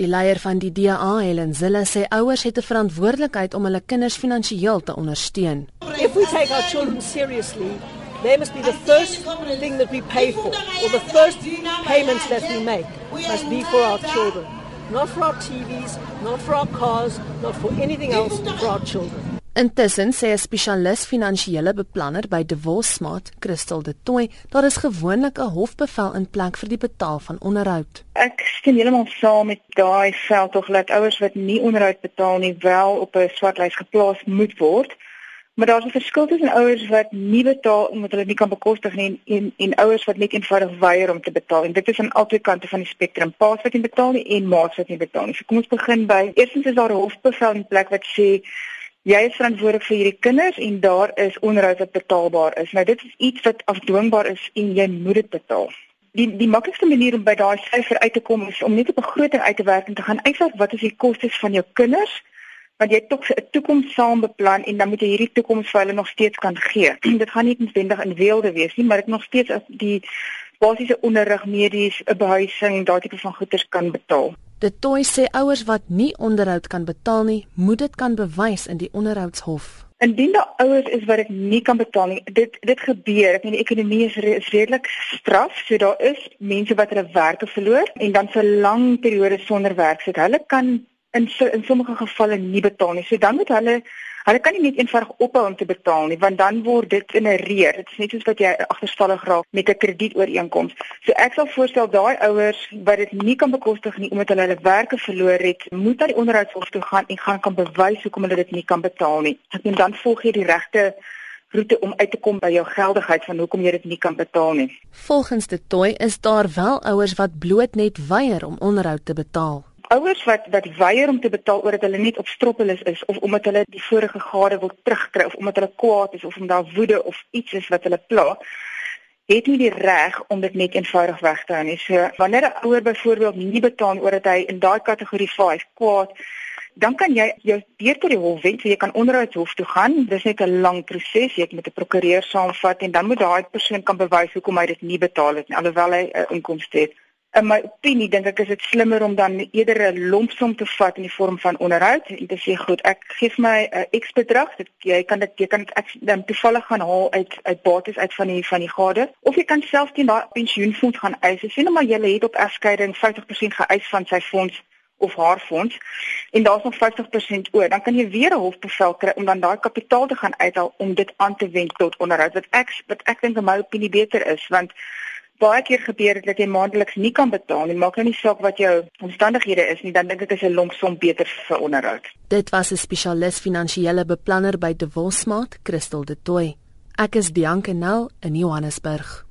Die leier van die DA, Helen Zille, sê ouers het 'n verantwoordelikheid om hulle kinders finansiëel te ondersteun. If we take our children seriously, they must be the first thing that we pay for, or the first payments that we make must be for our children. Not for our TVs, not for our cars, not for anything else, for our children. Intussen sê 'n spesialis finansiële beplanner by De Vos Smart, Christel de Tooi, daar is gewoonlik 'n hofbevel in plek vir die betaal van onderhoud. Ek stem heeltemal saam met daai veld tog dat ouers wat nie onderhoud betaal nie wel op 'n swartlys geplaas moet word. Maar daar's 'n verskil tussen ouers wat nie betaal omdat hulle nie kan bekostig nie en en, en ouers wat net eenvoudig weier om te betaal. En dit is aan albei kante van die spektrum. Paas wat nie betaal nie en maats wat nie betaal nie. So kom ons begin by eerstens is daar 'n hofbevel in plek wat sê jy is verantwoordelik vir hierdie kinders en daar is onderhoud wat betaalbaar is. Nou dit is iets wat afdwingbaar is en jy moet dit betaal. Die die maklikste manier om by daai syfer uit te kom is om net op 'n groter uit te werk en te gaan uitwerk wat is die kostes van jou kinders want jy het tog 'n toekoms saam beplan en dan moet jy hierdie toekoms vir hulle nog steeds kan gee. dit gaan nie noodwendig in weelde wees nie, maar dit nog steeds as die basiese onderrig, medies, 'n behuising, daardie tipe van goederes kan betaal. Dit toe sê ouers wat nie onderhoud kan betaal nie, moet dit kan bewys in die onderhoudshof. Indien daar ouers is wat dit nie kan betaal nie, dit dit gebeur. Ek meen die ekonomie is, re, is redelik straf, so daar is mense wat hulle werke verloor en dan vir lang periodes sonder werk sit. Hulle kan in in sommige gevalle nie betaal nie. So dan moet hulle hulle kan nie net eenvoudig ophou om te betaal nie, want dan word dit in 'n reër. Dit is net soos wat jy agterstallig raak met 'n kredietooreenkoms. So ek sal voorstel daai ouers wat dit nie kan bekostig nie omdat hulle hulle werke verloor het, moet na die onderhoudshof toe gaan en gaan kan bewys hoekom hulle dit nie kan betaal nie. Ek meen dan volg jy die regte roete om uit te kom by jou geldigheid van hoekom jy dit nie kan betaal nie. Volgens die toy is daar wel ouers wat bloot net weier om onderhoud te betaal ouers wat wat weier om te betaal omdat hulle net op stroppelis is of omdat hulle die vorige gade wil terugkry of omdat hulle kwaad is of omdat daar woede of iets is wat hulle pla het nie die reg om dit net eenvoudig weg te hou nie. So wanneer 'n ouer byvoorbeeld nie betaal omdat hy in daai kategorie 5 kwaad dan kan jy jou deur tot die hof wend, so jy kan onderhoudshof toe gaan. Dis net 'n lang proses. Jy moet 'n prokureur saamvat en dan moet daai persoon kan bewys hoekom hy dit nie betaal het nie, alhoewel hy 'n inkomste het in my opinie dink ek is dit slimmer om dan eerder 'n lompsom te vat in die vorm van onderhoud en te sê goed, ek gee vir my 'n uh, X bedrag, dit jy kan dit jy kan dit ek dan toevallig gaan haal uit uit bates uit van die van die gade. Of jy kan self teen daai pensioenfonds gaan eis. Sien nou maar jy het op egskeiding 50% geëis van sy fonds of haar fonds en daar's nog 50% oor, dan kan jy weer 'n hofbevel kry om dan daai kapitaal te gaan uithaal om dit aan te wend tot onderhoud. Wat ek wat ek dink in my opinie beter is want baie keer gebeur dit dat jy maandeliks nie kan betaal nie. Maak nou nie saak wat jou omstandighede is nie, dan dink ek is 'n lompsom beter vir onderhoud. Dit was 'n spesialis finansiële beplanner by De Wolsmaat, Christel de Tooi. Ek is Bianca Nel in Johannesburg.